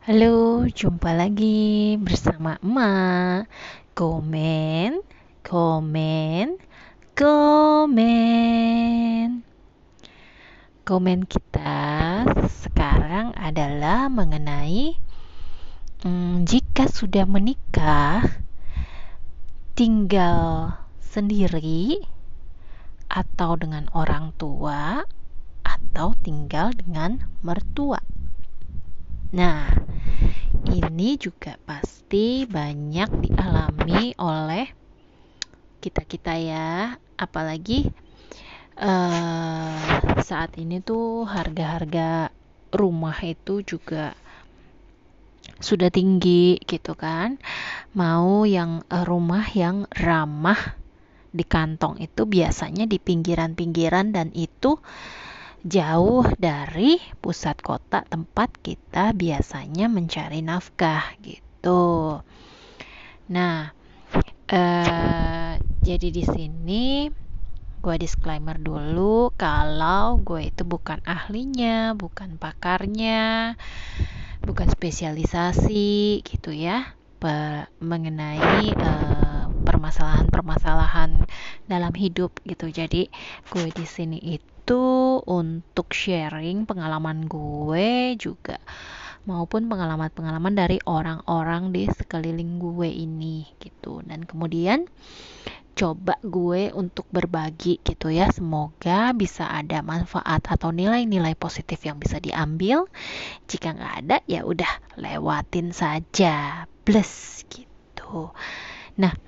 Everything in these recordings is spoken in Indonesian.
Halo, jumpa lagi bersama emak. Komen, komen, komen. Komen kita sekarang adalah mengenai hmm, jika sudah menikah, tinggal sendiri atau dengan orang tua atau tinggal dengan mertua. Nah, ini juga pasti banyak dialami oleh kita-kita ya, apalagi uh, saat ini tuh harga-harga rumah itu juga sudah tinggi gitu kan. Mau yang uh, rumah yang ramah di kantong itu biasanya di pinggiran-pinggiran dan itu jauh dari pusat kota tempat kita biasanya mencari nafkah gitu. Nah, eh, jadi di sini gue disclaimer dulu kalau gue itu bukan ahlinya, bukan pakarnya, bukan spesialisasi gitu ya mengenai uh, permasalahan-permasalahan dalam hidup gitu. Jadi gue di sini itu itu untuk sharing pengalaman gue juga maupun pengalaman-pengalaman dari orang-orang di sekeliling gue ini gitu. Dan kemudian coba gue untuk berbagi gitu ya. Semoga bisa ada manfaat atau nilai-nilai positif yang bisa diambil. Jika nggak ada ya udah lewatin saja. Plus gitu. Nah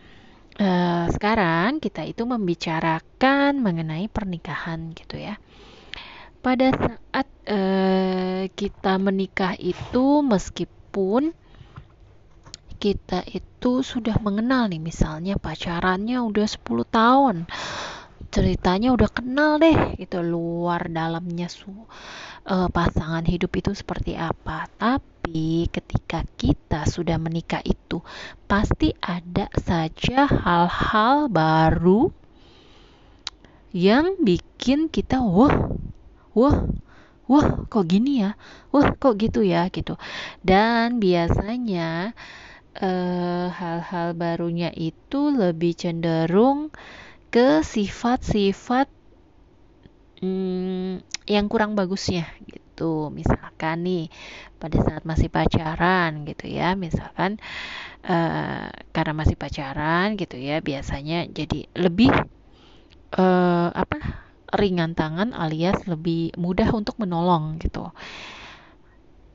Eh, sekarang kita itu membicarakan mengenai pernikahan gitu ya. Pada saat uh, kita menikah itu meskipun kita itu sudah mengenal nih misalnya pacarannya udah 10 tahun ceritanya udah kenal deh gitu. Luar dalamnya su uh, pasangan hidup itu seperti apa. Tapi ketika kita sudah menikah itu pasti ada saja hal-hal baru yang bikin kita wah wah wah kok gini ya? Wah kok gitu ya? Gitu. Dan biasanya eh, hal-hal uh, barunya itu lebih cenderung ke sifat-sifat hmm, yang kurang bagusnya gitu. Misalkan nih pada saat masih pacaran gitu ya. Misalkan uh, karena masih pacaran gitu ya biasanya jadi lebih uh, apa ringan tangan alias lebih mudah untuk menolong gitu.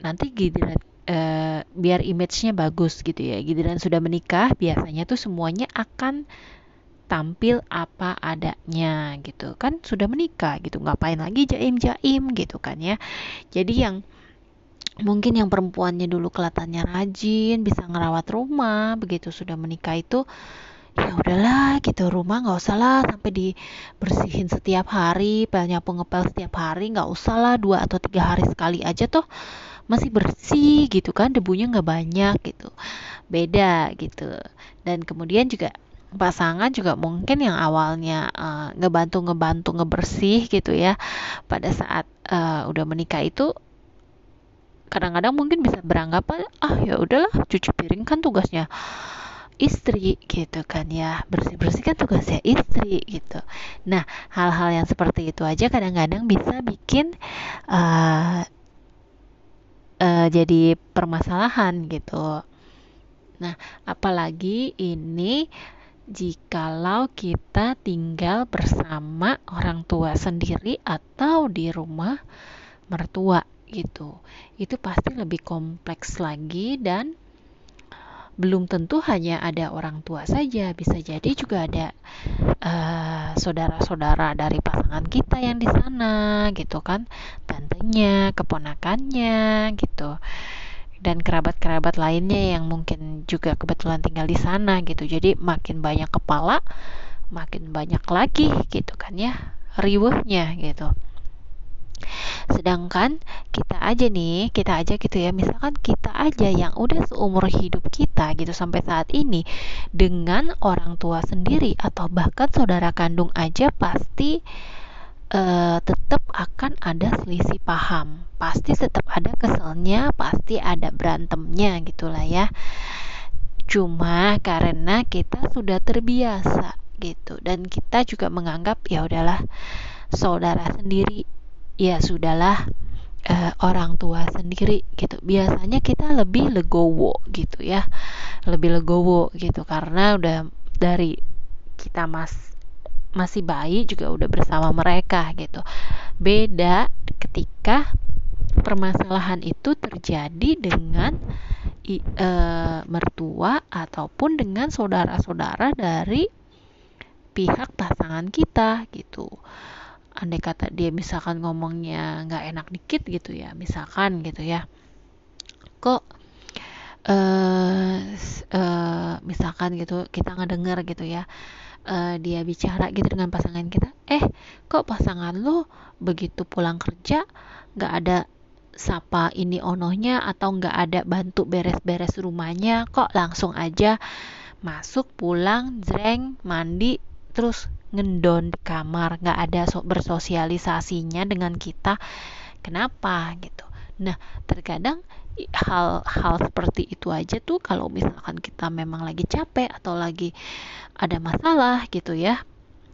Nanti giliran uh, biar image-nya bagus gitu ya. Giliran sudah menikah biasanya tuh semuanya akan tampil apa adanya gitu. Kan sudah menikah gitu. Ngapain lagi jaim jaim gitu kan ya. Jadi yang mungkin yang perempuannya dulu kelihatannya rajin bisa ngerawat rumah begitu sudah menikah itu ya udahlah gitu. Rumah nggak usah lah sampai dibersihin setiap hari nyapu ngepel setiap hari nggak usah lah dua atau tiga hari sekali aja tuh masih bersih gitu kan. Debunya nggak banyak gitu. Beda gitu. Dan kemudian juga pasangan juga mungkin yang awalnya uh, ngebantu ngebantu ngebersih gitu ya pada saat uh, udah menikah itu kadang-kadang mungkin bisa beranggapan ah ya udahlah cuci piring kan tugasnya istri gitu kan ya bersih bersih kan tugasnya istri gitu. Nah hal-hal yang seperti itu aja kadang-kadang bisa bikin uh, uh, jadi permasalahan gitu. Nah apalagi ini jikalau kita tinggal bersama orang tua sendiri atau di rumah mertua gitu. Itu pasti lebih kompleks lagi dan belum tentu hanya ada orang tua saja, bisa jadi juga ada uh, saudara-saudara dari pasangan kita yang di sana gitu kan, tantenya, keponakannya gitu dan kerabat-kerabat lainnya yang mungkin juga kebetulan tinggal di sana gitu. Jadi makin banyak kepala makin banyak lagi gitu kan ya riwehnya gitu. Sedangkan kita aja nih kita aja gitu ya misalkan kita aja yang udah seumur hidup kita gitu sampai saat ini dengan orang tua sendiri atau bahkan saudara kandung aja pasti uh, tetap akan ada selisih paham. Pasti tetap ada keselnya pasti ada berantemnya gitulah ya. Cuma karena kita sudah terbiasa gitu. Dan kita juga menganggap ya udahlah saudara sendiri. Ya sudahlah uh, orang tua sendiri gitu. Biasanya kita lebih legowo gitu ya. Lebih legowo gitu. Karena udah dari kita mas masih bayi juga udah bersama mereka gitu. Beda ketika permasalahan itu terjadi dengan i, e, mertua ataupun dengan saudara-saudara dari pihak pasangan kita gitu. Andai kata dia misalkan ngomongnya nggak enak dikit gitu ya misalkan gitu ya. Kok uh, uh, misalkan gitu kita ngedenger gitu ya uh, dia bicara gitu dengan pasangan kita eh kok pasangan lo begitu pulang kerja nggak ada sapa ini onohnya atau nggak ada bantu beres-beres rumahnya kok langsung aja masuk pulang jreng mandi terus ngendon di kamar nggak ada so bersosialisasinya dengan kita? Kenapa? Gitu. Nah terkadang hal-hal seperti itu aja tuh kalau misalkan kita memang lagi capek atau lagi ada masalah gitu ya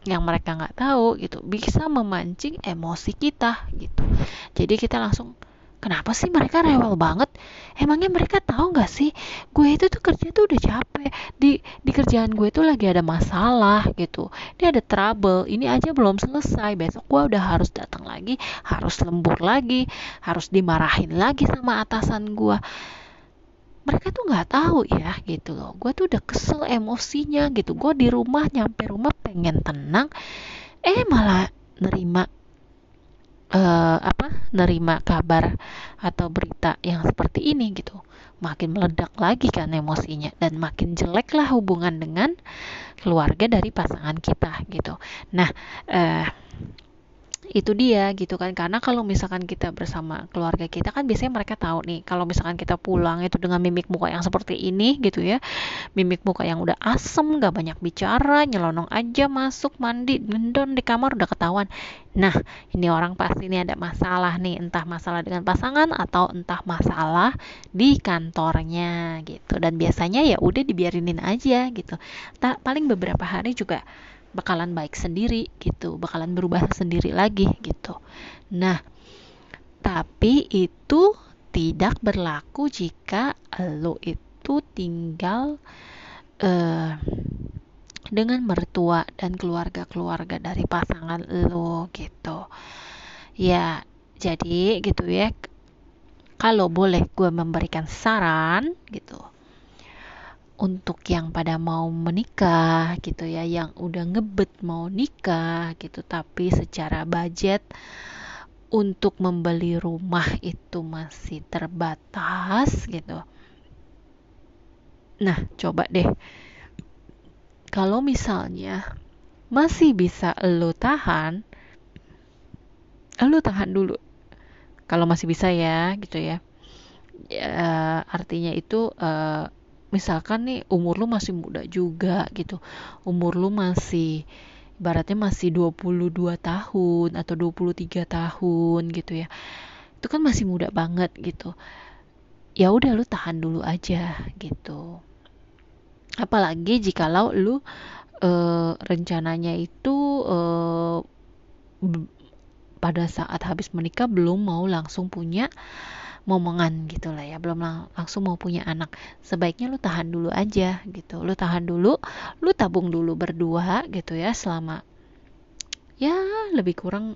yang mereka nggak tahu gitu bisa memancing emosi kita gitu. Jadi kita langsung kenapa sih mereka rewel banget? Emangnya mereka tahu nggak sih? Gue itu tuh kerja tuh udah capek. Di di kerjaan gue tuh lagi ada masalah gitu. Ini ada trouble. Ini aja belum selesai. Besok gue udah harus datang lagi harus lembur lagi harus dimarahin lagi sama atasan gue. Mereka tuh nggak tahu ya gitu loh. Gue tuh udah kesel emosinya gitu. Gue di rumah nyampe rumah pengen tenang. Eh malah nerima uh, apa nerima kabar atau berita yang seperti ini gitu. Makin meledak lagi kan emosinya dan makin jelek lah hubungan dengan keluarga dari pasangan kita gitu. Nah uh, itu dia gitu kan. Karena kalau misalkan kita bersama keluarga kita kan biasanya mereka tahu nih kalau misalkan kita pulang itu dengan mimik muka yang seperti ini gitu ya. Mimik muka yang udah asem gak banyak bicara nyelonong aja masuk mandi gendon di kamar udah ketahuan. Nah ini orang pasti ini ada masalah nih entah masalah dengan pasangan atau entah masalah di kantornya gitu. Dan biasanya ya udah dibiarinin aja gitu. Tak paling beberapa hari juga bakalan baik sendiri gitu bakalan berubah sendiri lagi gitu. Nah tapi itu tidak berlaku jika lo itu tinggal uh, dengan mertua dan keluarga-keluarga dari pasangan lo gitu. Ya jadi gitu ya kalau boleh gue memberikan saran gitu untuk yang pada mau menikah gitu ya yang udah ngebet mau nikah gitu. Tapi secara budget untuk membeli rumah itu masih terbatas gitu. Nah coba deh. Kalau misalnya masih bisa lo tahan lo tahan dulu. Kalau masih bisa ya gitu ya, ya artinya itu uh, misalkan nih umur lu masih muda juga gitu. Umur lu masih ibaratnya masih 22 tahun atau 23 tahun gitu ya. Itu kan masih muda banget gitu. Ya udah lu tahan dulu aja gitu. Apalagi jikalau lu e, rencananya itu e, pada saat habis menikah belum mau langsung punya momongan gitu lah ya. Belum lang langsung mau punya anak. Sebaiknya lu tahan dulu aja gitu. Lu tahan dulu lu tabung dulu berdua gitu ya selama ya lebih kurang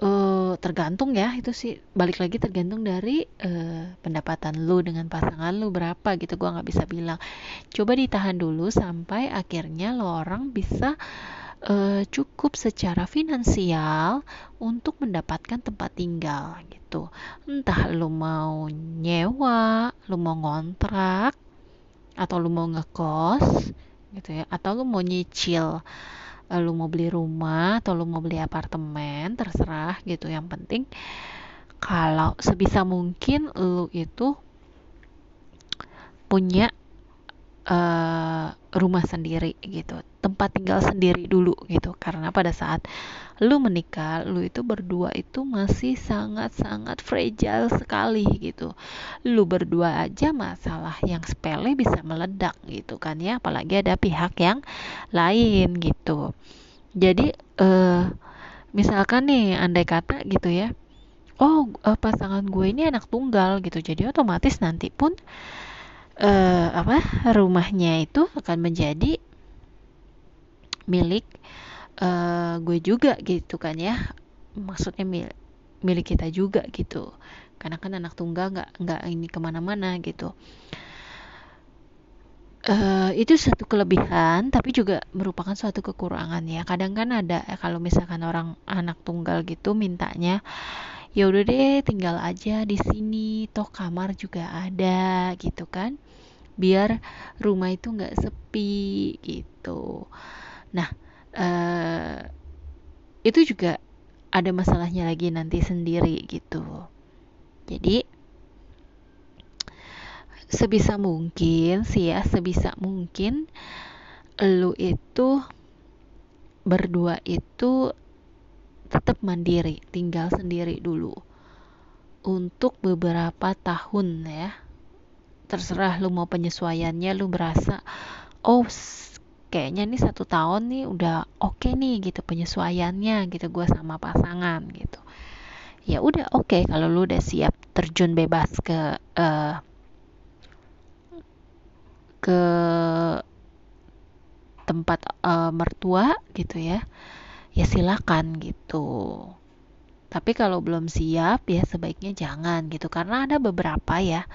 uh, tergantung ya itu sih. Balik lagi tergantung dari uh, pendapatan lu dengan pasangan lu berapa gitu. Gua nggak bisa bilang. Coba ditahan dulu sampai akhirnya lo orang bisa uh, cukup secara finansial untuk mendapatkan tempat tinggal gitu. Entah lu mau nyewa, lu mau ngontrak, atau lu mau ngekos gitu ya, atau lu mau nyicil uh, lu mau beli rumah atau lu mau beli apartemen terserah gitu yang penting kalau sebisa mungkin lu itu punya uh, rumah sendiri gitu. Tempat tinggal sendiri dulu gitu. Karena pada saat lu menikah lu itu berdua itu masih sangat-sangat fragile sekali gitu. Lu berdua aja masalah yang sepele bisa meledak gitu kan ya. Apalagi ada pihak yang lain gitu. Jadi uh, misalkan nih andai kata gitu ya oh uh, pasangan gue ini anak tunggal gitu. Jadi otomatis nanti pun apa rumahnya itu akan menjadi milik uh, gue juga gitu kan ya. Maksudnya mil milik kita juga gitu. Karena kan anak tunggal nggak nggak ini ke mana-mana gitu. Uh, itu satu kelebihan tapi juga merupakan suatu kekurangan ya. Kadang kan ada kalau misalkan orang anak tunggal gitu mintanya ya udah deh tinggal aja di sini toh kamar juga ada gitu kan biar rumah itu nggak sepi gitu. Nah uh, itu juga ada masalahnya lagi nanti sendiri gitu. Jadi sebisa mungkin sih ya sebisa mungkin lu itu berdua itu tetap mandiri tinggal sendiri dulu untuk beberapa tahun ya terserah lu mau penyesuaiannya lu berasa oh kayaknya nih satu tahun nih udah oke okay nih gitu penyesuaiannya gitu gue sama pasangan gitu. Ya udah oke okay, kalau lu udah siap terjun bebas ke uh, ke tempat uh, mertua gitu ya ya silakan gitu. Tapi kalau belum siap ya sebaiknya jangan gitu. Karena ada beberapa ya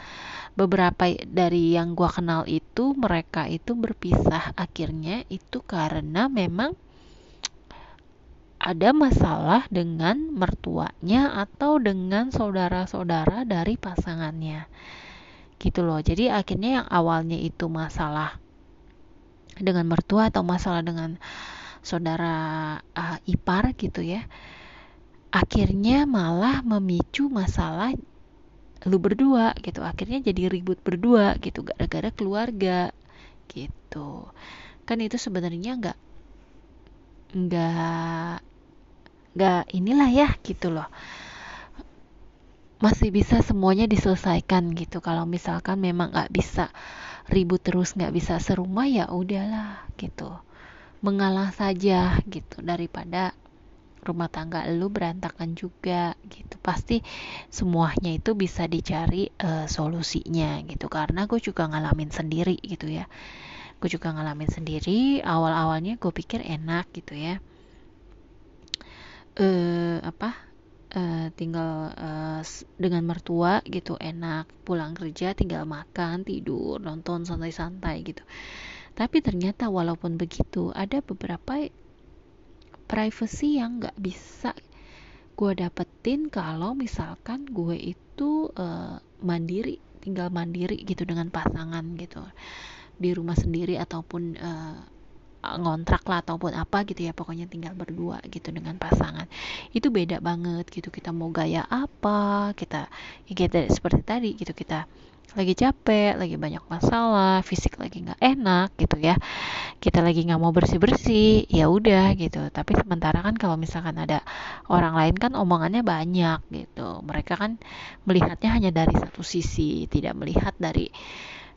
beberapa dari yang gua kenal itu mereka itu berpisah. Akhirnya itu karena memang ada masalah dengan mertuanya atau dengan saudara-saudara dari pasangannya. Gitu loh. Jadi akhirnya yang awalnya itu masalah dengan mertua atau masalah dengan saudara uh, ipar gitu ya akhirnya malah memicu masalah lu berdua gitu. Akhirnya jadi ribut berdua gitu gara-gara keluarga gitu. Kan itu sebenarnya nggak nggak nggak inilah ya gitu loh. Masih bisa semuanya diselesaikan gitu. Kalau misalkan memang nggak bisa ribut terus nggak bisa serumah ya udahlah gitu. Mengalah saja gitu daripada rumah tangga lu berantakan juga gitu. Pasti semuanya itu bisa dicari uh, solusinya gitu. Karena gue juga ngalamin sendiri gitu ya. Gue juga ngalamin sendiri awal-awalnya gue pikir enak gitu ya. Uh, apa uh, tinggal uh, dengan mertua gitu enak. Pulang kerja tinggal makan tidur nonton santai-santai gitu. Tapi ternyata walaupun begitu ada beberapa privacy yang nggak bisa gue dapetin kalau misalkan gue itu uh, mandiri tinggal mandiri gitu dengan pasangan gitu. Di rumah sendiri ataupun uh, ngontrak lah ataupun apa gitu ya pokoknya tinggal berdua gitu dengan pasangan. Itu beda banget gitu kita mau gaya apa kita ya kita seperti tadi gitu kita lagi capek, lagi banyak masalah, fisik lagi nggak enak gitu ya. Kita lagi nggak mau bersih bersih, ya udah gitu. Tapi sementara kan kalau misalkan ada orang lain kan omongannya banyak gitu. Mereka kan melihatnya hanya dari satu sisi, tidak melihat dari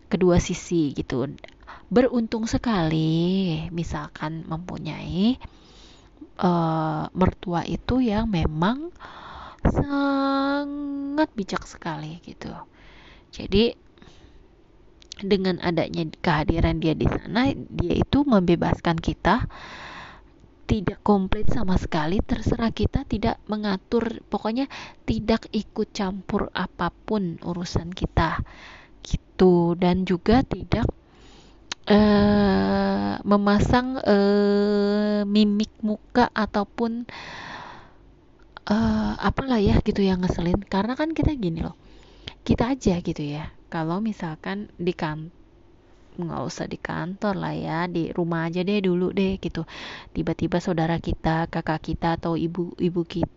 kedua sisi gitu. Beruntung sekali, misalkan mempunyai uh, mertua itu yang memang sangat bijak sekali gitu jadi dengan adanya kehadiran dia di sana, dia itu membebaskan kita. Tidak komplit sama sekali terserah kita tidak mengatur. Pokoknya tidak ikut campur apa pun urusan kita. Gitu. Dan juga tidak uh, memasang uh, mimik muka ataupun uh, apalah ya gitu yang ngeselin. Karena kan kita gini loh kita aja gitu ya. Kalau misalkan di kan nggak usah di kantor lah ya di rumah aja deh dulu deh gitu. Tiba-tiba saudara kita kakak kita atau ibu ibu kita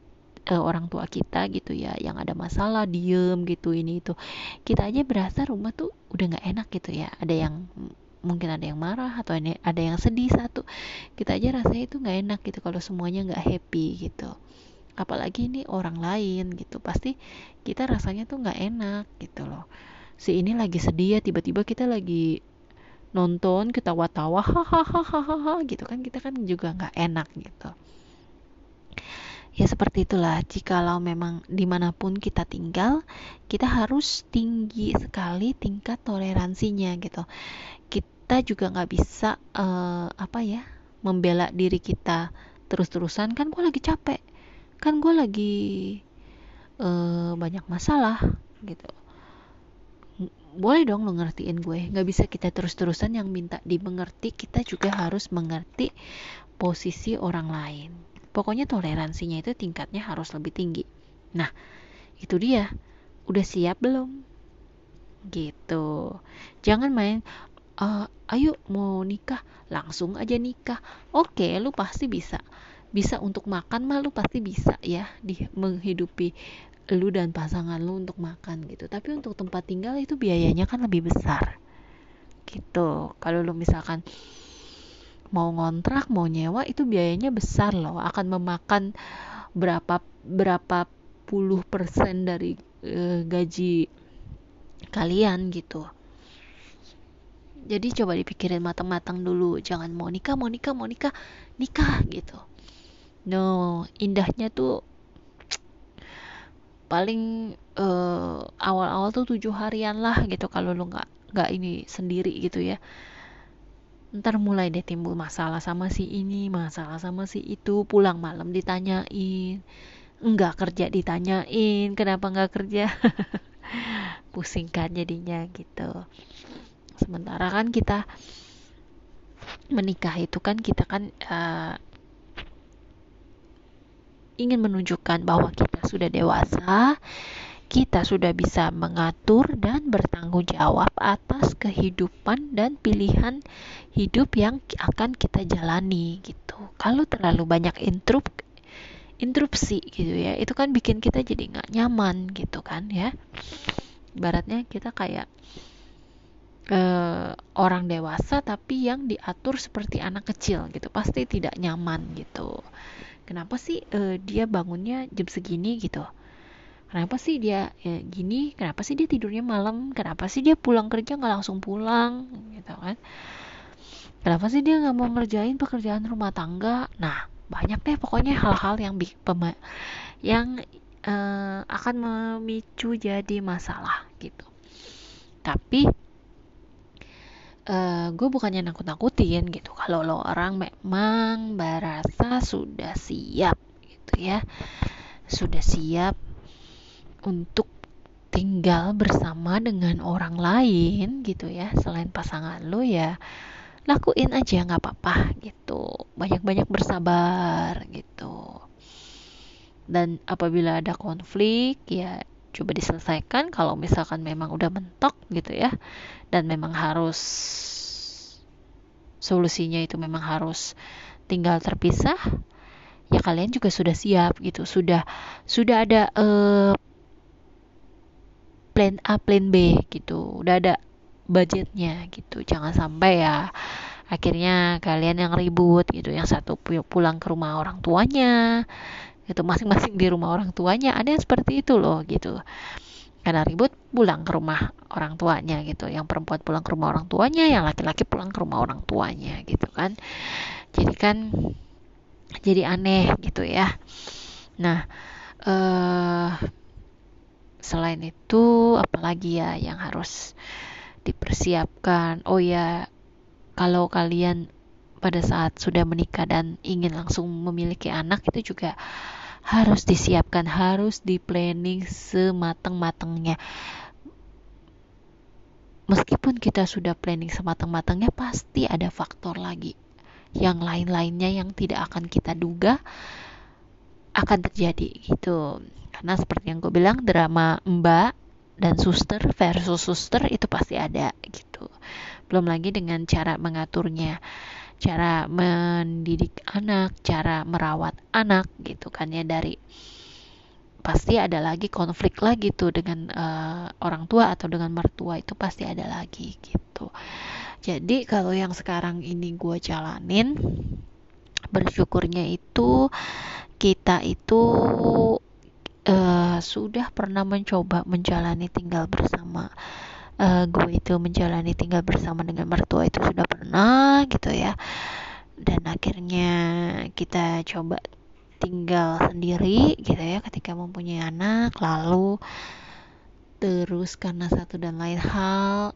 uh, orang tua kita gitu ya yang ada masalah diem gitu ini itu. Kita aja berasa rumah tuh udah nggak enak gitu ya. Ada yang mungkin ada yang marah atau ada yang sedih satu. Kita aja rasanya itu nggak enak gitu kalau semuanya nggak happy gitu apalagi ini orang lain gitu. Pasti kita rasanya tuh nggak enak gitu loh. Si ini lagi sedih ya tiba-tiba kita lagi nonton ketawa-tawa hahaha gitu kan. Kita kan juga nggak enak gitu. Ya seperti itulah jikalau memang di mana pun kita tinggal kita harus tinggi sekali tingkat toleransinya gitu. Kita juga nggak bisa uh, apa ya membela diri kita terus-terusan. Kan gue lagi capek kan gue lagi uh, banyak masalah gitu boleh dong lo ngertiin gue nggak bisa kita terus-terusan yang minta dimengerti kita juga harus mengerti posisi orang lain Pokoknya toleransinya itu tingkatnya harus lebih tinggi. Nah, itu dia. Udah siap belum? Gitu. Jangan main uh, ayo mau nikah, langsung aja nikah. Oke, lu pasti bisa. Bisa untuk makan mah lu pasti bisa ya di menghidupi lu dan pasangan lu untuk makan gitu. Tapi untuk tempat tinggal itu biayanya kan lebih besar. Gitu. Kalau lu misalkan mau ngontrak mau nyewa itu biayanya besar loh akan memakan berapa berapa puluh persen dari e, gaji kalian gitu jadi coba dipikirin matang-matang dulu jangan mau nikah mau nikah mau nikah nikah gitu no indahnya tuh paling eh, awal-awal tuh tujuh harian lah gitu kalau lu nggak nggak ini sendiri gitu ya. Ntar mulai deh timbul masalah sama si ini masalah sama si itu pulang malam ditanyain. Enggak kerja ditanyain kenapa enggak kerja? Pusing kan jadinya gitu. Sementara kan kita menikah itu kan kita kan uh, ingin menunjukkan bahwa kita sudah dewasa kita sudah bisa mengatur dan bertanggung jawab atas kehidupan dan pilihan hidup yang akan kita jalani gitu. Kalau terlalu banyak intrup interupsi gitu ya, itu kan bikin kita jadi nggak nyaman gitu kan ya. Baratnya kita kayak uh, orang dewasa tapi yang diatur seperti anak kecil gitu, pasti tidak nyaman gitu. Kenapa sih uh, dia bangunnya jam segini? Gitu? kenapa sih dia ya, gini? Kenapa sih dia tidurnya malam? Kenapa sih dia pulang kerja nggak langsung pulang? Gitu kan. Kenapa sih dia nggak mau ngerjain pekerjaan rumah tangga? Nah banyak deh pokoknya hal-hal yang yang uh, akan memicu jadi masalah gitu. Tapi uh, eh, gue bukannya nakut-nakutin gitu. Kalau lo orang memang berasa sudah siap gitu ya. Sudah siap untuk tinggal bersama dengan orang lain gitu ya. Selain pasangan lo ya lakuin aja nggak apa-apa gitu. Banyak-banyak bersabar gitu. Dan apabila ada konflik ya coba diselesaikan. Kalau misalkan memang udah mentok gitu ya dan memang harus solusinya itu memang harus tinggal terpisah. Ya kalian juga sudah siap gitu. Sudah sudah ada uh, plan A plan B gitu. Udah ada budgetnya gitu. Jangan sampai ya akhirnya kalian yang ribut gitu. Yang satu pulang ke rumah orang tuanya. Gitu masing-masing di rumah orang tuanya. Ada yang seperti itu loh gitu karena ribut pulang ke rumah orang tuanya gitu. Yang perempuan pulang ke rumah orang tuanya yang laki-laki pulang ke rumah orang tuanya gitu kan. Jadi kan jadi aneh gitu ya. Nah eh selain itu apalagi ya yang harus dipersiapkan? Oh ya kalau kalian pada saat sudah menikah dan ingin langsung memiliki anak itu juga harus disiapkan harus di planning sematang-matangnya meskipun kita sudah planning sematang-matangnya pasti ada faktor lagi. Yang lain-lainnya yang tidak akan kita duga akan terjadi gitu. Karena seperti yang gue bilang drama mbak dan suster versus suster itu pasti ada gitu. Belum lagi dengan cara mengaturnya cara mendidik anak cara merawat anak gitu kan ya dari pasti ada lagi konflik lagi tuh dengan uh, orang tua atau dengan mertua itu pasti ada lagi gitu. Jadi kalau yang sekarang ini gue jalanin bersyukurnya itu kita itu uh, sudah pernah mencoba menjalani tinggal bersama uh, gue itu menjalani tinggal bersama dengan mertua itu sudah pernah gitu ya. Dan akhirnya kita coba tinggal sendiri gitu ya ketika mempunyai anak lalu terus karena satu dan lain hal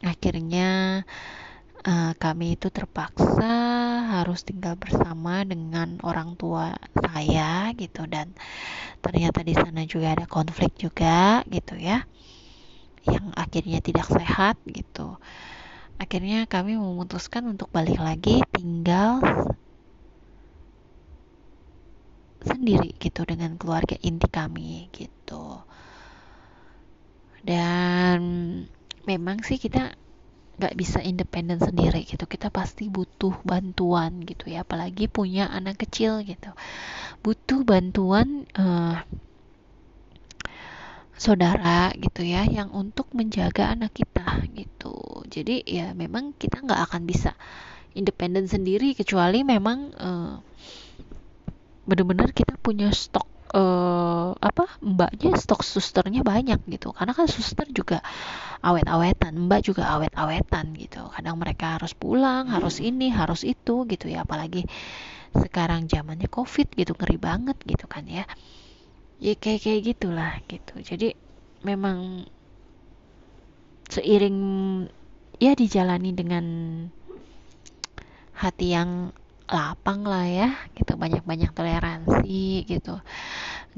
akhirnya uh, kami itu terpaksa harus tinggal bersama dengan orang tua saya gitu. Dan ternyata di sana juga ada konflik juga gitu ya yang akhirnya tidak sehat gitu. Akhirnya kami memutuskan untuk balik lagi tinggal sendiri gitu dengan keluarga inti kami gitu. Dan memang sih kita nggak bisa independen sendiri gitu. Kita pasti butuh bantuan gitu ya. Apalagi punya anak kecil gitu. Butuh bantuan uh, saudara gitu ya yang untuk menjaga anak kita gitu. Jadi ya memang kita nggak akan bisa independen sendiri kecuali memang uh, benar-benar kita punya stok uh, apa mbaknya stok susternya banyak gitu. Karena kan suster juga awet-awetan mbak juga awet-awetan gitu. Kadang mereka harus pulang harus ini harus itu gitu ya. Apalagi sekarang zamannya covid gitu ngeri banget gitu kan ya ya kayak kayak gitulah gitu. Jadi memang seiring ya dijalani dengan hati yang lapang lah ya gitu. Banyak-banyak toleransi gitu.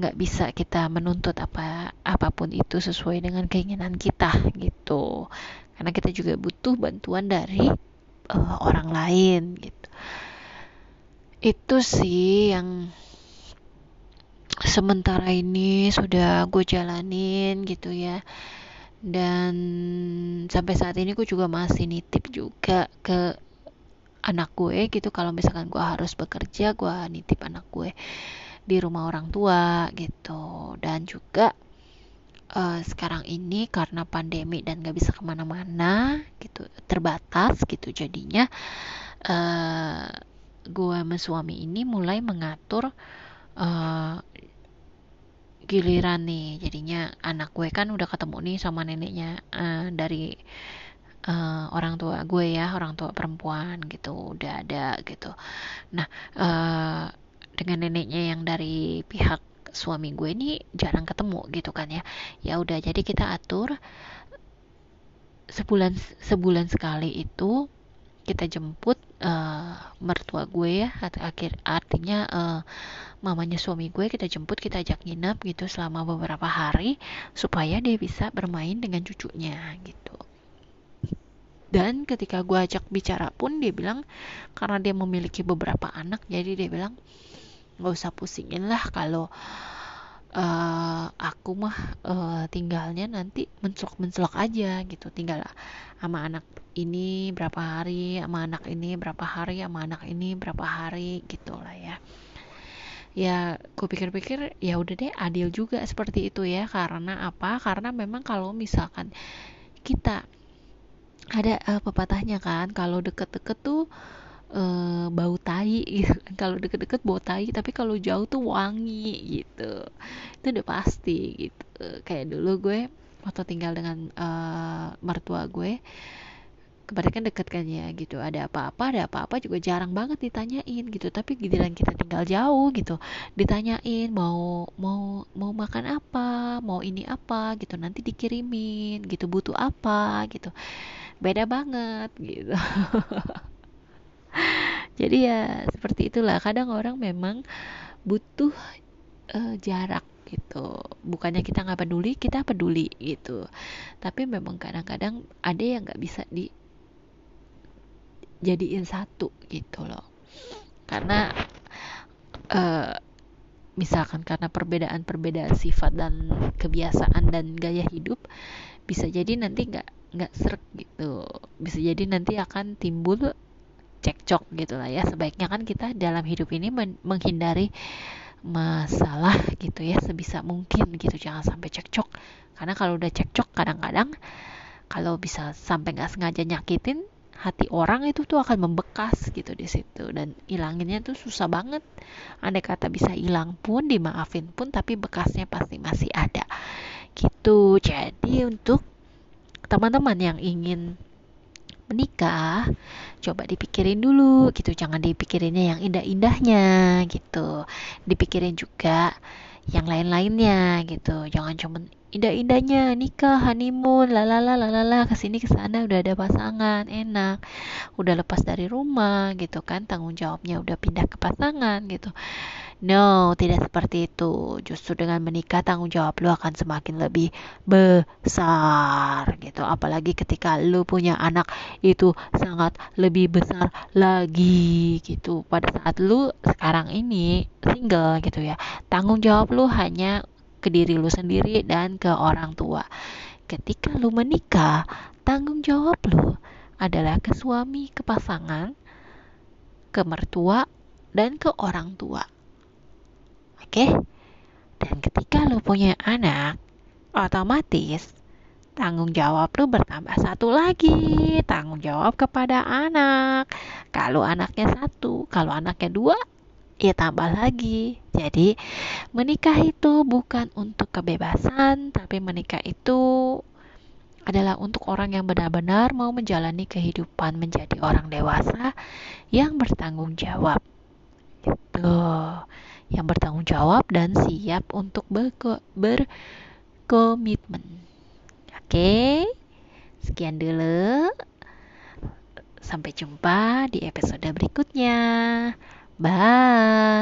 Nggak bisa kita menuntut apa apa pun itu sesuai dengan keinginan kita gitu. Karena kita juga butuh bantuan dari uh, orang lain gitu. Itu sih yang sementara ini sudah gue jalanin gitu ya. Dan sampai saat ini gue juga masih nitip juga ke anak gue gitu. Kalau misalkan gue harus bekerja gue nitip anak gue di rumah orang tua gitu. Dan juga uh, sekarang ini karena pandemi dan gak bisa ke mana-mana gitu terbatas gitu jadinya uh, gue sama suami ini mulai mengatur uh, giliran nih jadinya anak gue kan udah ketemu nih sama neneknya uh, dari uh, orang tua gue ya orang tua perempuan gitu udah ada gitu. Nah uh, dengan neneknya yang dari pihak suami gue ini jarang ketemu gitu kan ya. Ya udah jadi kita atur sebulan sebulan sekali itu kita jemput uh, mertua gue ya akhir artinya uh, mamanya suami gue kita jemput kita ajak nginep gitu selama beberapa hari supaya dia bisa bermain dengan cucunya gitu. Dan ketika gue ajak bicara pun dia bilang karena dia memiliki beberapa anak jadi dia bilang nggak usah pusingin lah kalau uh, aku mah uh, tinggalnya nanti mencelok-mencelok aja gitu. Tinggal sama anak ini berapa hari sama anak ini berapa hari sama anak ini berapa hari gitu lah ya. Ya ku pikir-pikir ya udah deh adil juga seperti itu ya. Karena apa? Karena memang kalau misalkan kita ada uh, pepatahnya kan kalau deket-deket tuh uh, bau tai gitu kalau deket-deket bau tai tapi kalau jauh tuh wangi gitu. Itu udah pasti gitu. Kayak dulu gue waktu tinggal dengan uh, mertua gue kan deket kan ya gitu. Ada apa-apa ada apa-apa juga jarang banget ditanyain gitu. Tapi giliran kita tinggal jauh gitu ditanyain mau mau mau makan apa mau ini apa gitu. Nanti dikirimin gitu butuh apa gitu. Beda banget gitu jadi ya seperti itulah. Kadang orang memang butuh uh, jarak gitu. Bukannya kita nggak peduli kita peduli gitu. Tapi memang kadang-kadang ada yang nggak bisa di jadiin satu gitu loh. Karena uh, misalkan karena perbedaan-perbedaan sifat dan kebiasaan dan gaya hidup bisa jadi nanti nggak nggak serak gitu. Bisa jadi nanti akan timbul cekcok gitu lah ya. Sebaiknya kan kita dalam hidup ini men menghindari masalah gitu ya sebisa mungkin gitu. Jangan sampai cekcok. Karena kalau udah cekcok kadang-kadang kalau bisa sampai nggak sengaja nyakitin hati orang itu tuh akan membekas gitu di situ. Dan hilanginnya tuh susah banget. Andai kata bisa hilang pun dimaafin pun tapi bekasnya pasti masih ada. Gitu. Jadi untuk teman-teman yang ingin menikah coba dipikirin dulu gitu. Jangan dipikirinnya yang indah-indahnya gitu. Dipikirin juga yang lain-lainnya gitu. Jangan cuma indah-indahnya nikah honeymoon lalala lalala ke sini ke sana udah ada pasangan enak. Udah lepas dari rumah gitu kan tanggung jawabnya udah pindah ke pasangan gitu No, tidak seperti itu. Justru dengan menikah tanggung jawab lu akan semakin lebih besar gitu. Apalagi ketika lu punya anak itu sangat lebih besar lagi gitu. Pada saat lu sekarang ini single gitu ya. Tanggung jawab lu hanya ke diri lu sendiri dan ke orang tua. Ketika lu menikah, tanggung jawab lu adalah ke suami, ke pasangan, ke mertua, dan ke orang tua. Oke? Dan ketika lu punya anak, otomatis tanggung jawab lu bertambah satu lagi tanggung jawab kepada anak kalau anaknya satu kalau anaknya dua ya tambah lagi. Jadi, menikah itu bukan untuk kebebasan, tapi menikah itu adalah untuk orang yang benar-benar mau menjalani kehidupan menjadi orang dewasa yang bertanggung jawab. Gitu. Yang bertanggung jawab dan siap untuk berkomitmen. Oke. Sekian dulu. Sampai jumpa di episode berikutnya. Bye.